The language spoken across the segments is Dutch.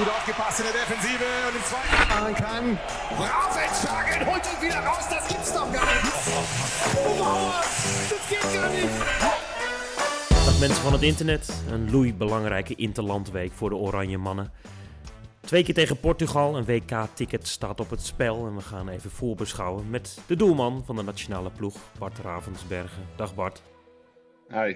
gut aufgepasst in der Defensive und im zweiten machen kann. Rausentschlagen, holt ihn wieder raus, das gibt's doch gar nicht. Oh, Mauer, das geht gar nicht. Dag mensen van het internet, een loei belangrijke interlandweek voor de Oranje Mannen. Twee keer tegen Portugal, een WK-ticket staat op het spel en we gaan even voorbeschouwen met de doelman van de nationale ploeg, Bart Ravensbergen. Dag Bart. Hi.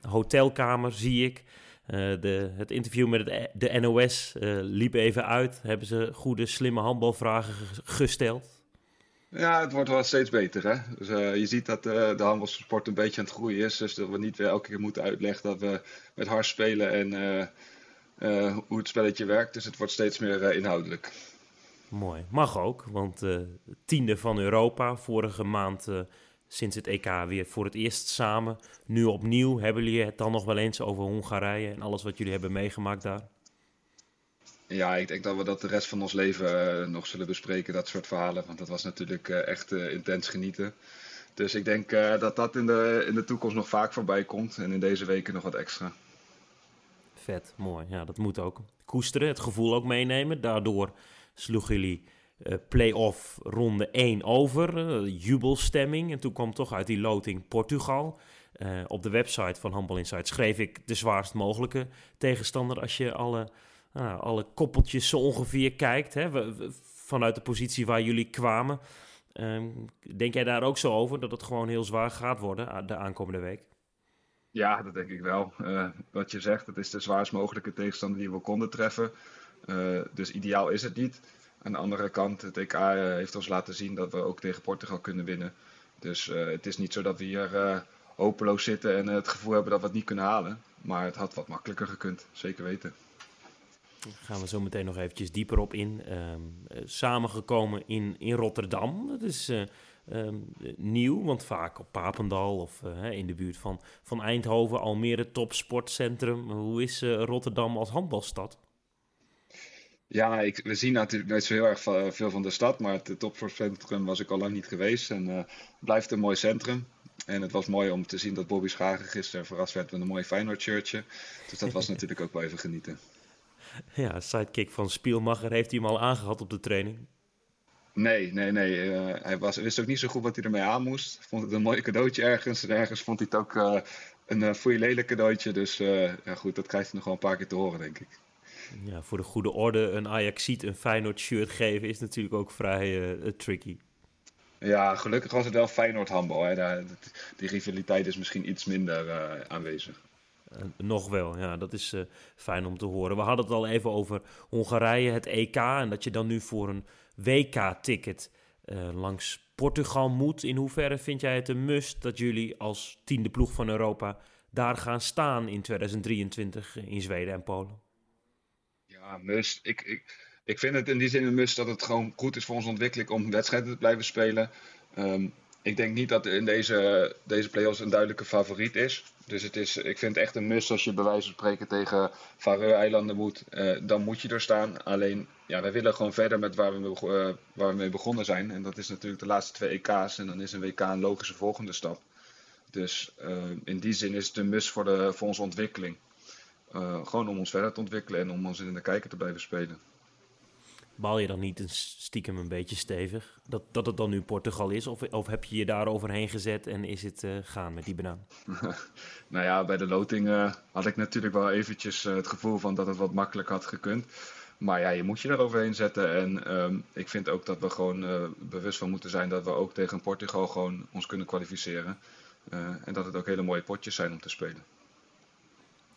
Hotelkamer zie ik. Eh, de, het interview met het, de NOS eh, liep even uit. Hebben ze goede, slimme handbalvragen ge- gesteld? Ja, het wordt wel steeds beter. Hè? Dus, eh, je ziet dat de handbalsport een beetje aan het groeien is. Dus dat we niet weer elke keer moeten uitleggen dat we met hard spelen en hoe het spelletje werkt. Dus het wordt steeds meer inhoudelijk. Mooi. Mag ook, want tiende van Europa. Vorige maand sinds het EK weer voor het eerst samen. Nu opnieuw. Hebben jullie het dan nog wel eens over Hongarije en alles wat jullie hebben meegemaakt daar? Ja, ik denk dat we dat de rest van ons leven eh, nog zullen bespreken, dat soort verhalen. Want dat was natuurlijk eh, echt eh, intens genieten. Dus ik denk dat dat in de, in de toekomst nog vaak voorbij komt. En in deze weken nog wat extra. Vet, mooi. Ja, dat moet ook. Koesteren, het gevoel ook meenemen. Daardoor sloegen jullie eh play-off ronde 1 over. eh, jubelstemming. En toen kwam toch uit die loting Portugal. Eh, op de website van Handball Insight schreef ik de zwaarst mogelijke tegenstander. Als je alle, ah, alle koppeltjes zo ongeveer kijkt. Hè, vanuit de positie waar jullie kwamen. Ehm, denk jij daar ook zo over? Dat het gewoon heel zwaar gaat worden ah, de aankomende week? Ja, dat denk ik wel. Wat je zegt, het is de zwaarst mogelijke tegenstander die we konden treffen. Dus ideaal is het niet. Aan de andere kant, het EK eh, heeft ons laten zien dat we ook tegen Portugal kunnen winnen. Dus eh, het is niet zo dat we hier eh, hopeloos zitten en het gevoel hebben dat we het niet kunnen halen. Maar het had wat makkelijker gekund, zeker weten. Daar gaan we zo meteen nog eventjes dieper op in. Ehm, eh, samengekomen in, in Rotterdam. Dat is eh, ehm, eh, nieuw, want vaak op Papendal of in de buurt van, van Eindhoven, Almere topsportcentrum. Hoe is Rotterdam als handbalstad? Ja, ik, we zien natuurlijk nooit zo heel erg veel van de stad, maar het topsportcentrum was ik al lang niet geweest. En eh, het blijft een mooi centrum. En het was mooi om te zien dat Bobby Schagen gisteren verrast werd met een mooi Feyenoord shirtje. Dus dat was natuurlijk ook wel even genieten. Ja, sidekick van Spielmacher. Heeft hij hem al aangehad op de training? Nee, nee, nee. eh, hij was, wist ook niet zo goed wat hij ermee aan moest. Vond het een mooi cadeautje ergens. En ergens vond hij het ook eh, een uh, foei lelijk cadeautje. Dus ja, goed, dat krijgt hij nog wel een paar keer te horen, denk ik. Ja, voor de goede orde, een Ajaxiet een Feyenoord shirt geven is natuurlijk ook vrij eh, tricky. Ja, gelukkig was het wel Feyenoord handbal. Hè. Daar, die rivaliteit is misschien iets minder eh, aanwezig. Eh, nog wel, ja, dat is eh, fijn om te horen. We hadden het al even over Hongarije, het EK. En dat je dan nu voor een WK-ticket eh, langs Portugal moet. In hoeverre vind jij het een must dat jullie als tiende ploeg van Europa daar gaan staan in 2023 in Zweden en Polen? Ja, must. Ik, ik, ik vind het in die zin een must dat het gewoon goed is voor onze ontwikkeling om wedstrijden te blijven spelen. Ehm, ik denk niet dat in deze, deze play-offs een duidelijke favoriet is. Dus het is, ik vind het echt een must als je bij wijze van spreken tegen Faroe-eilanden moet. eh, dan moet je er staan. Alleen, ja, wij willen gewoon verder met waar we, mee, eh, waar we mee begonnen zijn. En dat is natuurlijk de laatste twee EK's. En dan is een WK een logische volgende stap. Dus eh, in die zin is het een must voor, de, voor onze ontwikkeling. Eh, gewoon om ons verder te ontwikkelen en om ons in de kijker te blijven spelen. Baal je dan niet een stiekem een beetje stevig dat, dat het dan nu Portugal is? Of, of heb je je daar overheen gezet en is het eh, gaan met die banaan? Nou ja, bij de loting eh, had ik natuurlijk wel eventjes het gevoel van dat het wat makkelijker had gekund. Maar ja, je moet je er overheen zetten. En ehm, ik vind ook dat we gewoon bewust van moeten zijn dat we ook tegen Portugal gewoon ons kunnen kwalificeren. En dat het ook hele mooie potjes zijn om te spelen.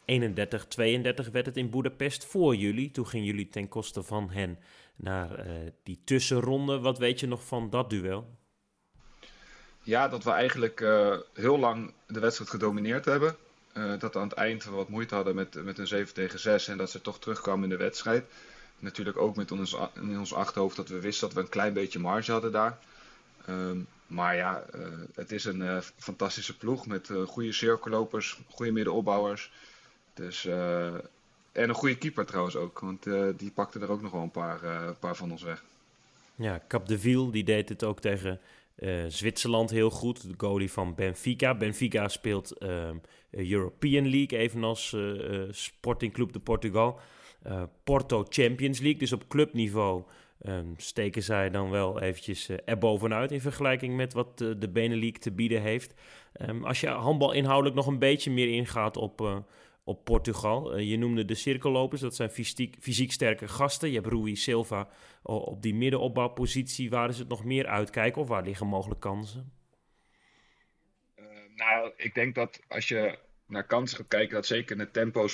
31-32 werd het in Boedapest voor jullie. Toen gingen jullie ten koste van hen naar eh, die tussenronde. Wat weet je nog van dat duel? Ja, dat we eigenlijk eh, heel lang de wedstrijd gedomineerd hebben. Eh, dat we aan het eind wat moeite hadden met, met een 7 tegen 6 en dat ze toch terugkwamen in de wedstrijd. Natuurlijk ook met ons, in ons achterhoofd dat we wisten dat we een klein beetje marge hadden daar. Ehm, maar ja, het is een fantastische ploeg met goede cirkellopers, goede middenopbouwers. Dus, eh, en een goede keeper trouwens ook, want eh, die pakte er ook nog wel een paar, eh, paar van ons weg. Ja, Cap de Viel die deed het ook tegen Zwitserland heel goed. De goalie van Benfica. Benfica speelt ehm, European League, evenals Sporting Club de Portugal. Porto Champions League, dus op clubniveau um, steken zij dan wel eventjes uh, erbovenuit in vergelijking met wat de Benelux te bieden heeft. Um, als je handbal inhoudelijk nog een beetje meer ingaat op, op Portugal. je noemde de cirkellopers, dat zijn fysiek, fysiek sterke gasten. Je hebt Rui Silva op die middenopbouwpositie. Waar is het nog meer uitkijken of waar liggen mogelijk kansen? nou, ik denk dat als je naar kansen gaat kijken, dat zeker het tempo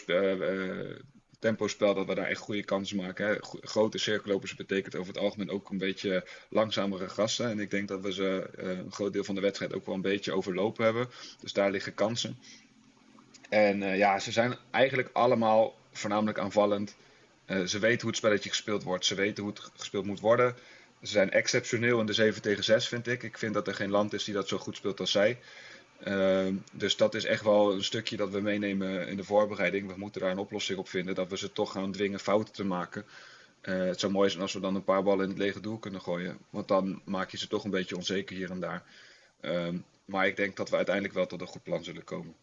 tempospel dat we daar echt goede kansen maken. Hè. Grote cirkellopers betekent over het algemeen ook een beetje langzamere gasten. En ik denk dat we ze uh, een groot deel van de wedstrijd ook wel een beetje overlopen hebben. Dus daar liggen kansen. En uh, ja, ze zijn eigenlijk allemaal voornamelijk aanvallend. Uh, ze weten hoe het spelletje gespeeld wordt. Ze weten hoe het gespeeld moet worden. Ze zijn exceptioneel in de 7 tegen 6, vind ik. Ik vind dat er geen land is die dat zo goed speelt als zij. Ehm, dus dat is echt wel een stukje dat we meenemen in de voorbereiding. We moeten daar een oplossing op vinden, dat we ze toch gaan dwingen fouten te maken. Uh, het zou mooi zijn als we dan een paar ballen in het lege doel kunnen gooien. Want dan maak je ze toch een beetje onzeker hier en daar. Ehm, maar ik denk dat we uiteindelijk wel tot een goed plan zullen komen.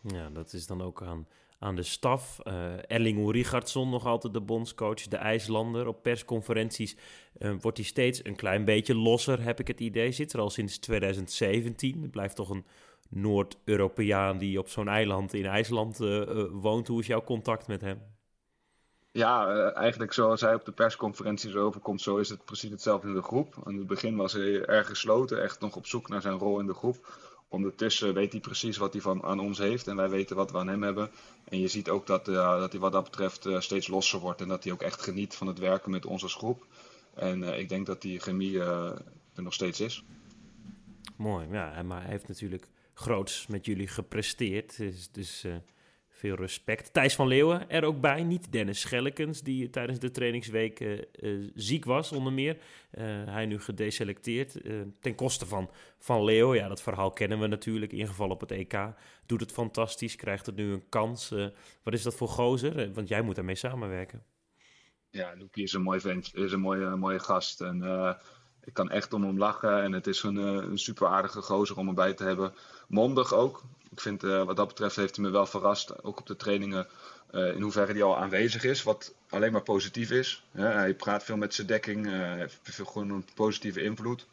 Ja, dat is dan ook aan aan de staf. Uh, Erling Richardson, nog altijd de bondscoach, de IJslander. Op persconferenties uh, wordt hij steeds een klein beetje losser, heb ik het idee. Zit er al sinds 2017. Het blijft toch een Noord-Europeaan die op zo'n eiland in IJsland uh, woont. Hoe is jouw contact met hem? Ja, eigenlijk zoals hij op de persconferenties overkomt, zo is het precies hetzelfde in de groep. In het begin was hij erg gesloten, echt nog op zoek naar zijn rol in de groep. Ondertussen weet hij precies wat hij van aan ons heeft en wij weten wat we aan hem hebben. En je ziet ook dat, dat hij wat dat betreft uh, steeds losser wordt en dat hij ook echt geniet van het werken met ons als groep. En uh, ik denk dat die chemie er nog steeds is. Mooi, ja, maar hij heeft natuurlijk groots met jullie gepresteerd. Dus, dus veel respect. Thijs van Leeuwen er ook bij. Niet Dennis Schellekens, die tijdens de trainingsweek uh, uh, ziek was, onder meer. Uh, hij nu gedeselecteerd. ten koste van Van Leeuwen. Ja, dat verhaal kennen we natuurlijk. Ingeval op het EK. Doet het fantastisch. Krijgt het nu een kans. wat is dat voor gozer? want jij moet daarmee samenwerken. Ja, Loekie is een mooi. Is een mooie, mooie gast. En ik kan echt om hem lachen. En het is een, een super aardige gozer om erbij te hebben. Mondig ook ik vind uh, wat dat betreft heeft hij me wel verrast, ook op de trainingen, uh, in hoeverre hij al aanwezig is, wat alleen maar positief is. hij praat veel met zijn dekking, uh, heeft veel gewoon een positieve invloed.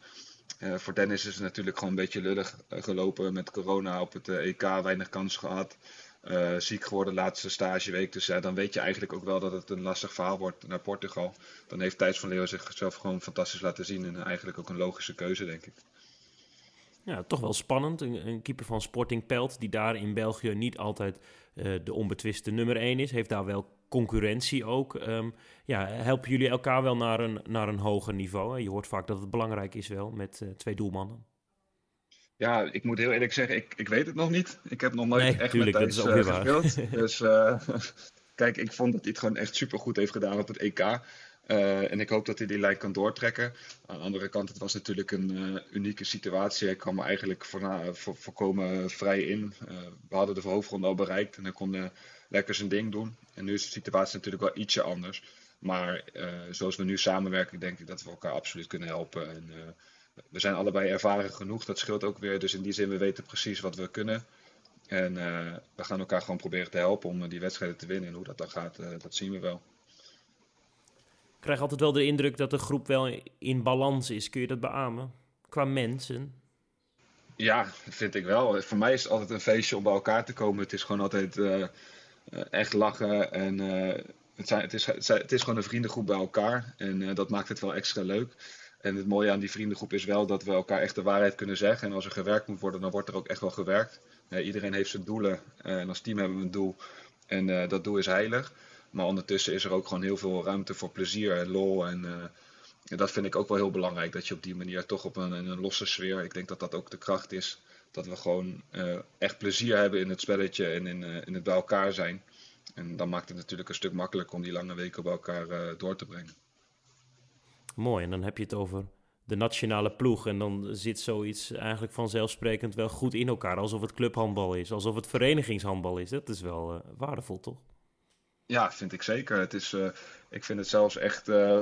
voor Dennis is het natuurlijk gewoon een beetje lullig gelopen met corona op het EK, weinig kans gehad. Ziek geworden laatste stageweek. Dus dan weet je eigenlijk ook wel dat het een lastig verhaal wordt naar Portugal. Dan heeft Thijs van Leeuwen zichzelf gewoon fantastisch laten zien. En eigenlijk ook een logische keuze, denk ik. Ja, toch wel spannend. Een, keeper van Sporting Pelt, die daar in België niet altijd uh, de onbetwiste nummer 1 is, heeft daar wel concurrentie ook. Um, ja, helpen jullie elkaar wel naar een, naar een hoger niveau? Je hoort vaak dat het belangrijk is wel met uh, twee doelmannen. Ja, ik moet heel eerlijk zeggen, ik, ik weet het nog niet. Ik heb nog nooit nee, echt tuurlijk, met Thijs uh, gespeeld. dus kijk, ik vond dat hij het gewoon echt super goed heeft gedaan op het EK. Uh, en ik hoop dat hij die lijn kan doortrekken. Aan de andere kant, het was natuurlijk een uh, unieke situatie. Hij kwam eigenlijk voor, voor, voorkomen vrij in. Uh, we hadden de hoofdronde al bereikt en hij kon lekker zijn ding doen. En nu is de situatie natuurlijk wel ietsje anders. Maar zoals we nu samenwerken, denk ik dat we elkaar absoluut kunnen helpen. En, we zijn allebei ervaren genoeg, dat scheelt ook weer. Dus in die zin, we weten precies wat we kunnen. En we gaan elkaar gewoon proberen te helpen om die wedstrijden te winnen. En hoe dat dan gaat, dat zien we wel krijg altijd wel de indruk dat de groep wel in balans is. Kun je dat beamen? Qua mensen? Ja, vind ik wel. Voor mij is het altijd een feestje om bij elkaar te komen. Het is gewoon altijd uh, echt lachen. En het, zijn, het, is, het is gewoon een vriendengroep bij elkaar. En dat maakt het wel extra leuk. En het mooie aan die vriendengroep is wel dat we elkaar echt de waarheid kunnen zeggen. En als er gewerkt moet worden, dan wordt er ook echt wel gewerkt. iedereen heeft zijn doelen. en als team hebben we een doel. En dat doel is heilig. Maar ondertussen is er ook gewoon heel veel ruimte voor plezier en lol. En uh, dat vind ik ook wel heel belangrijk. Dat je op die manier toch op een, een losse sfeer. Ik denk dat dat ook de kracht is. Dat we gewoon echt plezier hebben in het spelletje en in, in het bij elkaar zijn. En dan maakt het natuurlijk een stuk makkelijker om die lange weken bij elkaar door te brengen. Mooi, en dan heb je het over de nationale ploeg. En dan zit zoiets eigenlijk vanzelfsprekend wel goed in elkaar. Alsof het clubhandbal is, alsof het verenigingshandbal is. Dat is wel waardevol, toch? Ja, vind ik zeker. Het is, uh, ik vind het zelfs echt uh,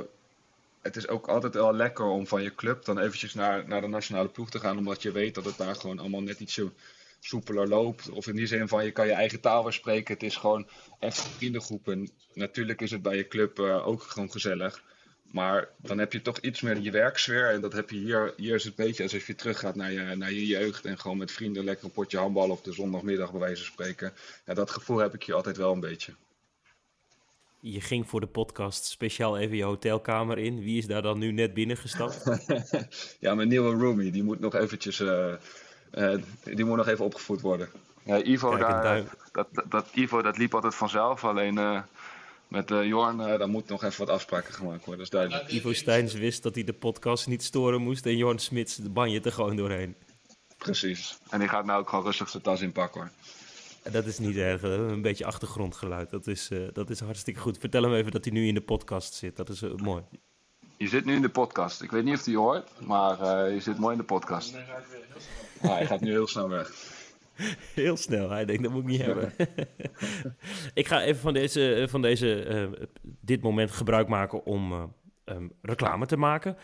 het is ook altijd wel lekker om van je club dan eventjes naar, naar de nationale ploeg te gaan. Omdat je weet dat het daar gewoon allemaal net ietsje soepeler loopt. Of in die zin van je kan je eigen taal weer spreken. Het is gewoon echt vriendengroep. En natuurlijk is het bij je club ook gewoon gezellig. Maar dan heb je toch iets meer je werksfeer. En dat heb je hier. Hier is het een beetje alsof je teruggaat naar je, naar je jeugd. En gewoon met vrienden lekker een potje handbal op de zondagmiddag bij wijze van spreken. Ja, dat gevoel heb ik hier altijd wel een beetje. Je ging voor de podcast speciaal even je hotelkamer in. Wie is daar dan nu net binnengestapt? ja, mijn nieuwe roomie. Die moet nog eventjes... Uh, uh, die moet nog even opgevoed worden. Ja, Ivo, daar, dat, dat, Ivo dat liep altijd vanzelf. Alleen uh, met uh, Jorn, uh, daar moet nog even wat afspraken gemaakt worden, dat is duidelijk. Ivo Steins wist dat hij de podcast niet storen moest en Jorn Smits de banje er gewoon doorheen. Precies. En die gaat nou ook gewoon rustig zijn tas inpakken hoor. Dat is niet erg, een beetje achtergrondgeluid. Dat is, uh, dat is hartstikke goed. Vertel hem even dat hij nu in de podcast zit. Dat is uh, mooi. Je zit nu in de podcast. Ik weet niet of hij je hoort, maar uh, je zit mooi in de podcast. Nee, ah, hij gaat nu heel snel weg. Heel snel. Hij denkt, dat moet ik niet hebben. ik ga even van, deze, van deze, dit moment gebruik maken om um, reclame te maken.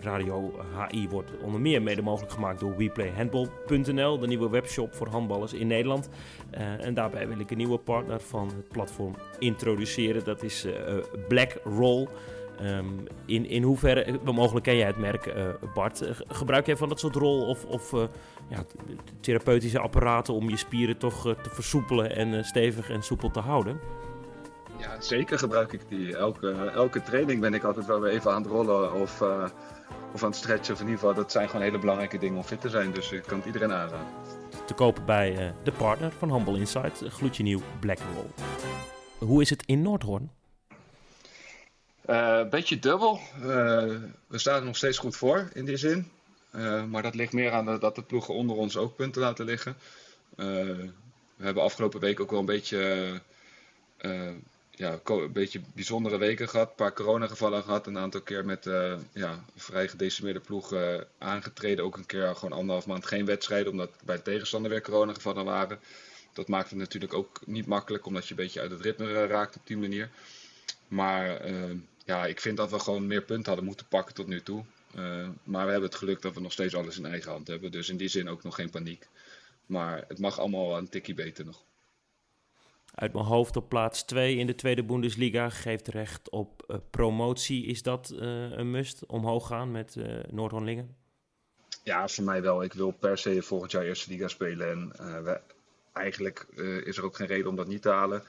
Radio HI wordt onder meer mede mogelijk gemaakt door WePlayHandball.nl, de nieuwe webshop voor handballers in Nederland. En daarbij wil ik een nieuwe partner van het platform introduceren. Dat is Black Roll. Um, in, in hoeverre, mogelijk ken jij het merk Bart, gebruik jij van dat soort rol of, of ja, therapeutische apparaten om je spieren toch te versoepelen en stevig en soepel te houden? Ja, zeker gebruik ik die. Elke, elke training ben ik altijd wel weer even aan het rollen of, of aan het stretchen. Of in ieder geval, dat zijn gewoon hele belangrijke dingen om fit te zijn. Dus ik kan het iedereen aanraden. Te kopen bij de partner van Humble Insight, gloedje nieuw Black Roll. Hoe is het in Noordhoorn? Een uh, beetje dubbel. we staan er nog steeds goed voor in die zin. maar dat ligt meer aan dat de ploegen onder ons ook punten laten liggen. we hebben afgelopen week ook wel een beetje ja, een beetje bijzondere weken gehad. Een paar coronagevallen gehad. Een aantal keer met ja, vrij gedecimeerde ploeg uh, aangetreden. Ook een keer gewoon anderhalf maand geen wedstrijden. Omdat bij de tegenstander weer coronagevallen waren. Dat maakt het natuurlijk ook niet makkelijk. Omdat je een beetje uit het ritme eh, raakt op die manier. Maar ja, ik vind dat we gewoon meer punten hadden moeten pakken tot nu toe. maar we hebben het geluk dat we nog steeds alles in eigen hand hebben. Dus in die zin ook nog geen paniek. Maar het mag allemaal een tikkie beter nog uit mijn hoofd op plaats 2 in de tweede Bundesliga. Geeft recht op uh, promotie. Is dat uh, een must? Omhoog gaan met uh, Noord-Honlingen? Ja, voor mij wel. Ik wil per se volgend jaar Eerste Liga spelen. En we, eigenlijk is er ook geen reden om dat niet te halen.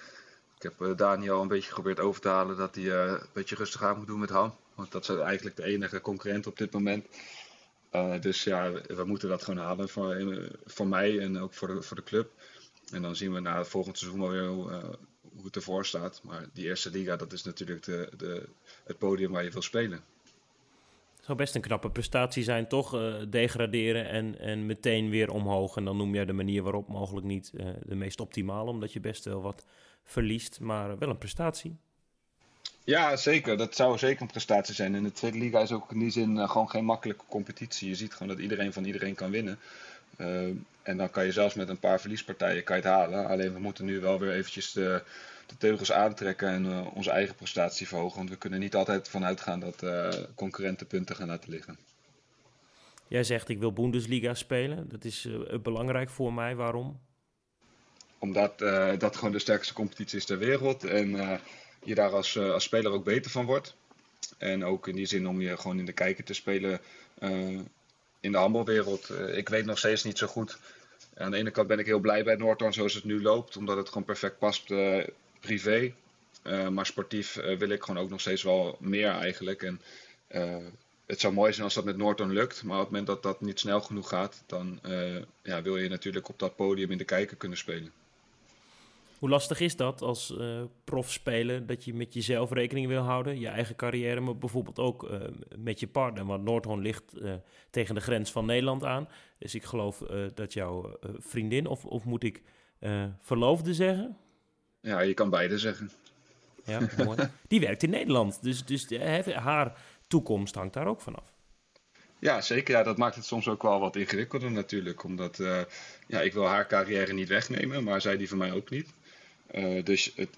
Ik heb Daniel een beetje geprobeerd over te halen dat hij een beetje rustig aan moet doen met Ham. Want dat is eigenlijk de enige concurrent op dit moment. dus ja, we moeten dat gewoon halen voor, mij en ook voor de, voor de club. En dan zien we na het volgende seizoen wel weer hoe, hoe het ervoor staat. Maar die eerste liga, dat is natuurlijk de, de, het podium waar je wil spelen. Het zou best een knappe prestatie zijn, toch? Degraderen en, en meteen weer omhoog. En dan noem jij de manier waarop mogelijk niet de meest optimale, omdat je best wel wat verliest. Maar wel een prestatie. Ja, zeker. Dat zou zeker een prestatie zijn. En de tweede liga is ook in die zin gewoon geen makkelijke competitie. Je ziet gewoon dat iedereen van iedereen kan winnen. Uh, en dan kan je zelfs met een paar verliespartijen kan je het halen. Alleen we moeten nu wel weer eventjes de, de teugels aantrekken en uh, onze eigen prestatie verhogen. Want we kunnen niet altijd vanuit gaan dat uh, concurrenten punten gaan laten liggen. Jij zegt ik wil Bundesliga spelen. Dat is belangrijk voor mij. Waarom? Omdat dat gewoon de sterkste competitie is ter wereld. En je daar als, als speler ook beter van wordt. En ook in die zin om je gewoon in de kijker te spelen in de handbalwereld. Ik weet nog steeds niet zo goed. Aan de ene kant ben ik heel blij bij Noordhoorn zoals het nu loopt, omdat het gewoon perfect past privé. Maar sportief wil ik gewoon ook nog steeds wel meer eigenlijk. En het zou mooi zijn als dat met Noordhoorn lukt, maar op het moment dat dat niet snel genoeg gaat, dan ja, wil je natuurlijk op dat podium in de kijker kunnen spelen. Hoe lastig is dat als uh, profspeler dat je met jezelf rekening wil houden, je eigen carrière, maar bijvoorbeeld ook uh, met je partner? Want Noordhoorn ligt uh, tegen de grens van Nederland aan. Dus ik geloof dat jouw vriendin, of, of moet ik verloofde zeggen? Ja, je kan beide zeggen. Ja, mooi. Die werkt in Nederland, dus, dus haar toekomst hangt daar ook vanaf. Ja, zeker. Ja, dat maakt het soms ook wel wat ingewikkelder natuurlijk. Omdat ja, ik wil haar carrière niet wegnemen, maar zij die van mij ook niet. Uh, dus het,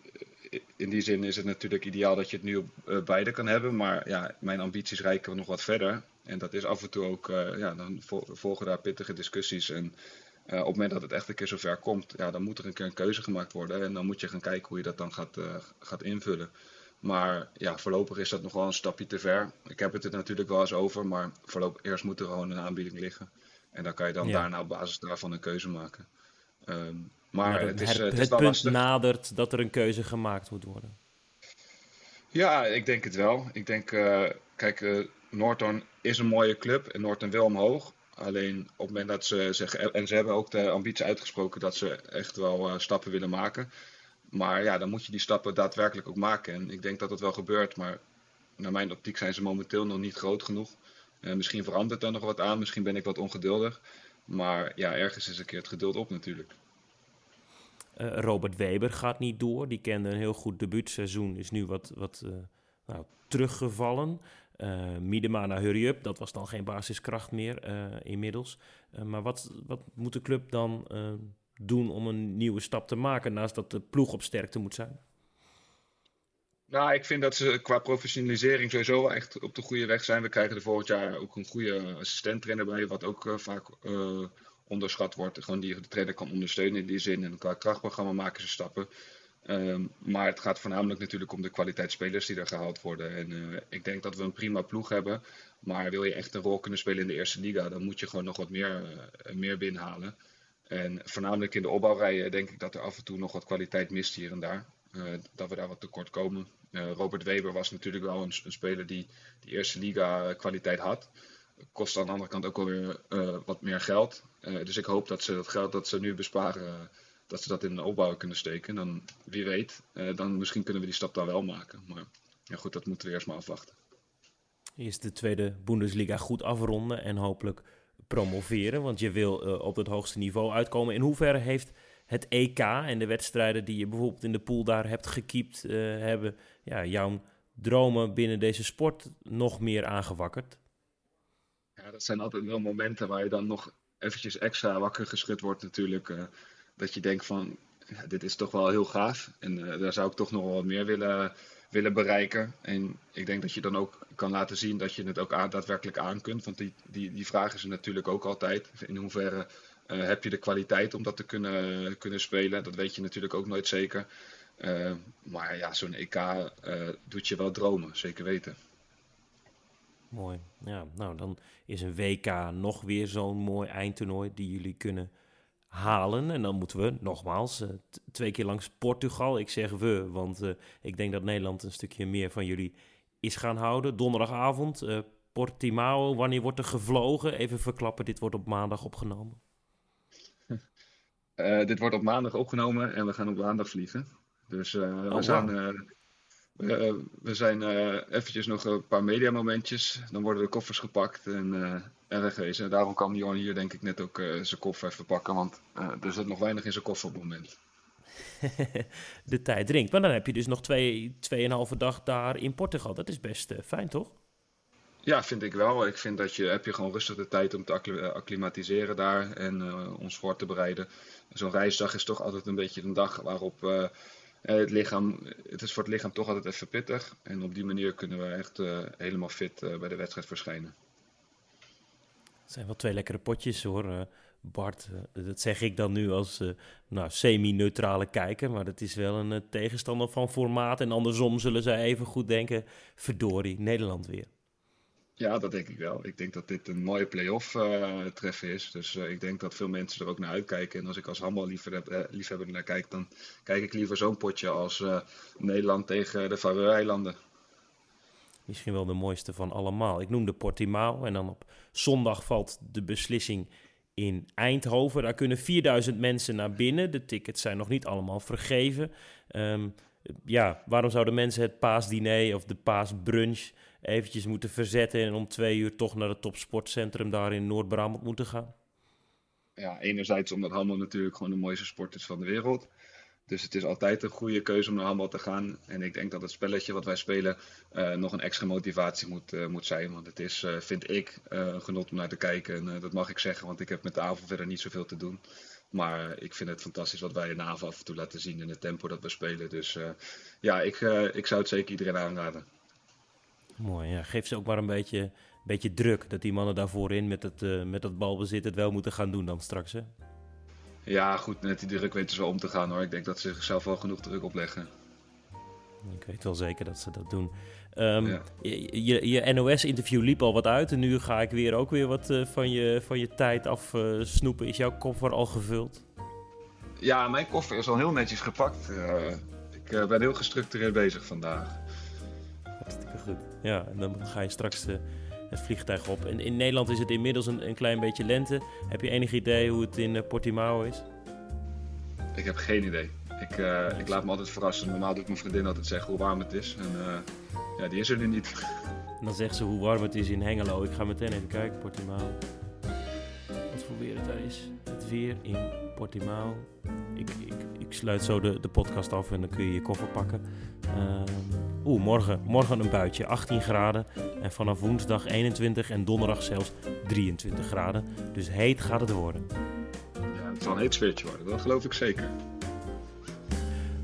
in die zin is het natuurlijk ideaal dat je het nu op beide kan hebben. Maar ja, mijn ambities reiken nog wat verder. En dat is af en toe ook, ja, dan volgen daar pittige discussies. En op het moment dat het echt een keer zover komt, ja, dan moet er een keer een keuze gemaakt worden. En dan moet je gaan kijken hoe je dat dan gaat, gaat invullen. Maar ja, voorlopig is dat nog wel een stapje te ver. Ik heb het er natuurlijk wel eens over, maar voorlopig eerst moet er gewoon een aanbieding liggen. En dan kan je dan daarna op basis daarvan een keuze maken. Ehm, maar het, is, het, het, punt nadert dat er een keuze gemaakt moet worden. Ja, ik denk het wel. Ik denk, uh, kijk, uh, Norton is een mooie club en Norton wil omhoog. Alleen op het moment dat ze zeggen, en ze hebben ook de ambitie uitgesproken dat ze echt wel uh, stappen willen maken. Maar ja, dan moet je die stappen daadwerkelijk ook maken. En ik denk dat dat wel gebeurt, maar naar mijn optiek zijn ze momenteel nog niet groot genoeg. Misschien verandert er nog wat aan, misschien ben ik wat ongeduldig. Maar ja, ergens is een keer het geduld op natuurlijk. Uh, Robert Weber gaat niet door. Die kende een heel goed debuutseizoen. Is nu wat, wat uh, nou, teruggevallen. Miedema naar Hurry Up. Dat was dan geen basiskracht meer inmiddels. maar wat, wat moet de club dan doen om een nieuwe stap te maken, naast dat de ploeg op sterkte moet zijn? Nou, ik vind dat ze qua professionalisering sowieso wel echt op de goede weg zijn. We krijgen er volgend jaar ook een goede assistent-trainer bij, wat ook uh, vaak uh, onderschat wordt. Gewoon die de trainer kan ondersteunen in die zin. En qua krachtprogramma maken ze stappen. Um, maar het gaat voornamelijk natuurlijk om de kwaliteit spelers die er gehaald worden. En uh, ik denk dat we een prima ploeg hebben. Maar wil je echt een rol kunnen spelen in de eerste liga, dan moet je gewoon nog wat meer, meer binnenhalen. En voornamelijk in de opbouwrijen denk ik dat er af en toe nog wat kwaliteit mist hier en daar. Uh, dat we daar wat tekort komen. Robert Weber was natuurlijk wel een, een, speler die die eerste liga kwaliteit had. Kost aan de andere kant ook alweer uh, wat meer geld. dus ik hoop dat ze dat geld dat ze nu besparen, dat ze dat in de opbouw kunnen steken. Dan wie weet, dan misschien kunnen we die stap dan wel maken. Maar ja, goed, dat moeten we eerst maar afwachten. Eerst de tweede Bundesliga goed afronden en hopelijk promoveren, want je wil op het hoogste niveau uitkomen. In hoeverre heeft het EK en de wedstrijden die je bijvoorbeeld in de pool daar hebt gekiept, hebben ja, jouw dromen binnen deze sport nog meer aangewakkerd? Ja, dat zijn altijd wel momenten waar je dan nog eventjes extra wakker geschud wordt natuurlijk. Uh, dat je denkt van, ja, dit is toch wel heel gaaf en daar zou ik toch nog wel wat meer willen willen bereiken. En ik denk dat je dan ook kan laten zien dat je het ook daadwerkelijk aan kunt. Want die, die, die vraag is natuurlijk ook altijd. In hoeverre uh, heb je de kwaliteit om dat te kunnen, kunnen spelen? Dat weet je natuurlijk ook nooit zeker. Maar ja, zo'n EK doet je wel dromen, zeker weten. Mooi. Ja, nou dan is een WK nog weer zo'n mooi eindtoernooi die jullie kunnen halen. En dan moeten we nogmaals uh, twee keer langs Portugal. Ik zeg we, want uh, ik denk dat Nederland een stukje meer van jullie is gaan houden. Donderdagavond, uh, Portimao. Wanneer wordt er gevlogen? Even verklappen, dit wordt op maandag opgenomen. dit wordt op maandag opgenomen en we gaan op maandag vliegen. Dus oh, we zijn... we zijn eventjes nog een paar mediamomentjes. Dan worden de koffers gepakt en en wegwezen. Daarom kan Johan hier denk ik net ook uh, zijn koffer even pakken, want uh, er zit nog weinig in zijn koffer op het moment. de tijd dringt. Maar dan heb je dus nog twee, tweeënhalve dag daar in Portugal. Dat is best uh, fijn, toch? Ja, vind ik wel. Ik vind dat je heb je gewoon rustig de tijd om te acclimatiseren daar en ons voor te bereiden. Zo'n reisdag is toch altijd een beetje een dag waarop het lichaam, het is voor het lichaam toch altijd even pittig. En op die manier kunnen we echt helemaal fit bij de wedstrijd verschijnen. Het zijn wel twee lekkere potjes hoor, Bart. Dat zeg ik dan nu als nou, semi-neutrale kijker. Maar dat is wel een tegenstander van formaat. En andersom zullen zij even goed denken, verdorie, Nederland weer. Ja, dat denk ik wel. Ik denk dat dit een mooie play-off treffen is. Dus ik denk dat veel mensen er ook naar uitkijken. En als ik als handballiefhebber naar kijk, dan kijk ik liever zo'n potje als Nederland tegen de Faroe-eilanden misschien wel de mooiste van allemaal. Ik noemde Portimao en dan op zondag valt de beslissing in Eindhoven. Daar kunnen 4000 mensen naar binnen. De tickets zijn nog niet allemaal vergeven. Um, ja, waarom zouden mensen het paasdiner of de paasbrunch eventjes moeten verzetten en om twee uur toch naar het topsportcentrum daar in Noord-Brabant moeten gaan? Ja, enerzijds omdat handbal natuurlijk gewoon de mooiste sport is van de wereld. Dus het is altijd een goede keuze om naar handbal te gaan. En ik denk dat het spelletje wat wij spelen uh, nog een extra motivatie moet, uh, moet zijn. Want het is, uh, vind ik, genot om naar te kijken. En dat mag ik zeggen, want ik heb met de avond verder niet zoveel te doen. Maar ik vind het fantastisch wat wij in NAVA af en toe laten zien in het tempo dat we spelen. Dus ja, ik, ik zou het zeker iedereen aanraden. Mooi, ja. Geef ze ook maar een beetje, beetje druk. Dat die mannen daarvoor in met het, uh, met dat balbezit het wel moeten gaan doen dan straks, hè? Ja, goed. Met die druk weten ze wel om te gaan, hoor. Ik denk dat ze zichzelf wel genoeg druk opleggen. Ik weet wel zeker dat ze dat doen. Um, Je, je, je NOS-interview liep al wat uit. En nu ga ik weer ook weer wat uh, van, je, van je tijd afsnoepen. Uh, snoepen. is jouw koffer al gevuld? Ja, mijn koffer is al heel netjes gepakt. Uh, ik ben heel gestructureerd bezig vandaag. Hartstikke goed. Ja, en dan ga je straks het vliegtuig op. En in Nederland is het inmiddels een, een klein beetje lente. Heb je enig idee hoe het in Portimao is? Ik heb geen idee. Ik, ik laat me altijd verrassen. Normaal doet mijn vriendin altijd zeggen hoe warm het is. En ja, die is er nu niet. Dan zegt ze hoe warm het is in Hengelo. Ik ga meteen even kijken, Portimao. Wat voor weer het daar is. Het weer in Portimao. Ik, ik, ik sluit zo de, de podcast af en dan kun je je koffer pakken. Uh, Oeh, morgen, morgen een buitje, 18 graden. En vanaf woensdag 21 en donderdag zelfs 23 graden. Dus heet gaat het worden. Ja, het zal een heet sfeertje worden, dat geloof ik zeker.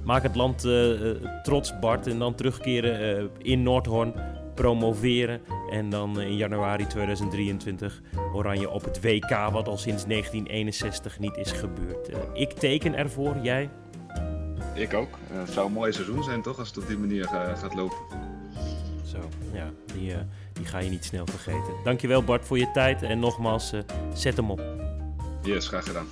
Maak het land uh, trots, Bart. En dan terugkeren uh, in Noordhoorn. Promoveren. En dan in januari 2023 Oranje op het WK. Wat al sinds 1961 niet is gebeurd. ik teken ervoor, jij? Ik ook. Uh, het zou een mooi seizoen zijn, toch? Als het op die manier uh, gaat lopen. Zo, ja. Die, die ga je niet snel vergeten. Dankjewel Bart voor je tijd. En nogmaals, zet hem op. Yes, graag gedaan.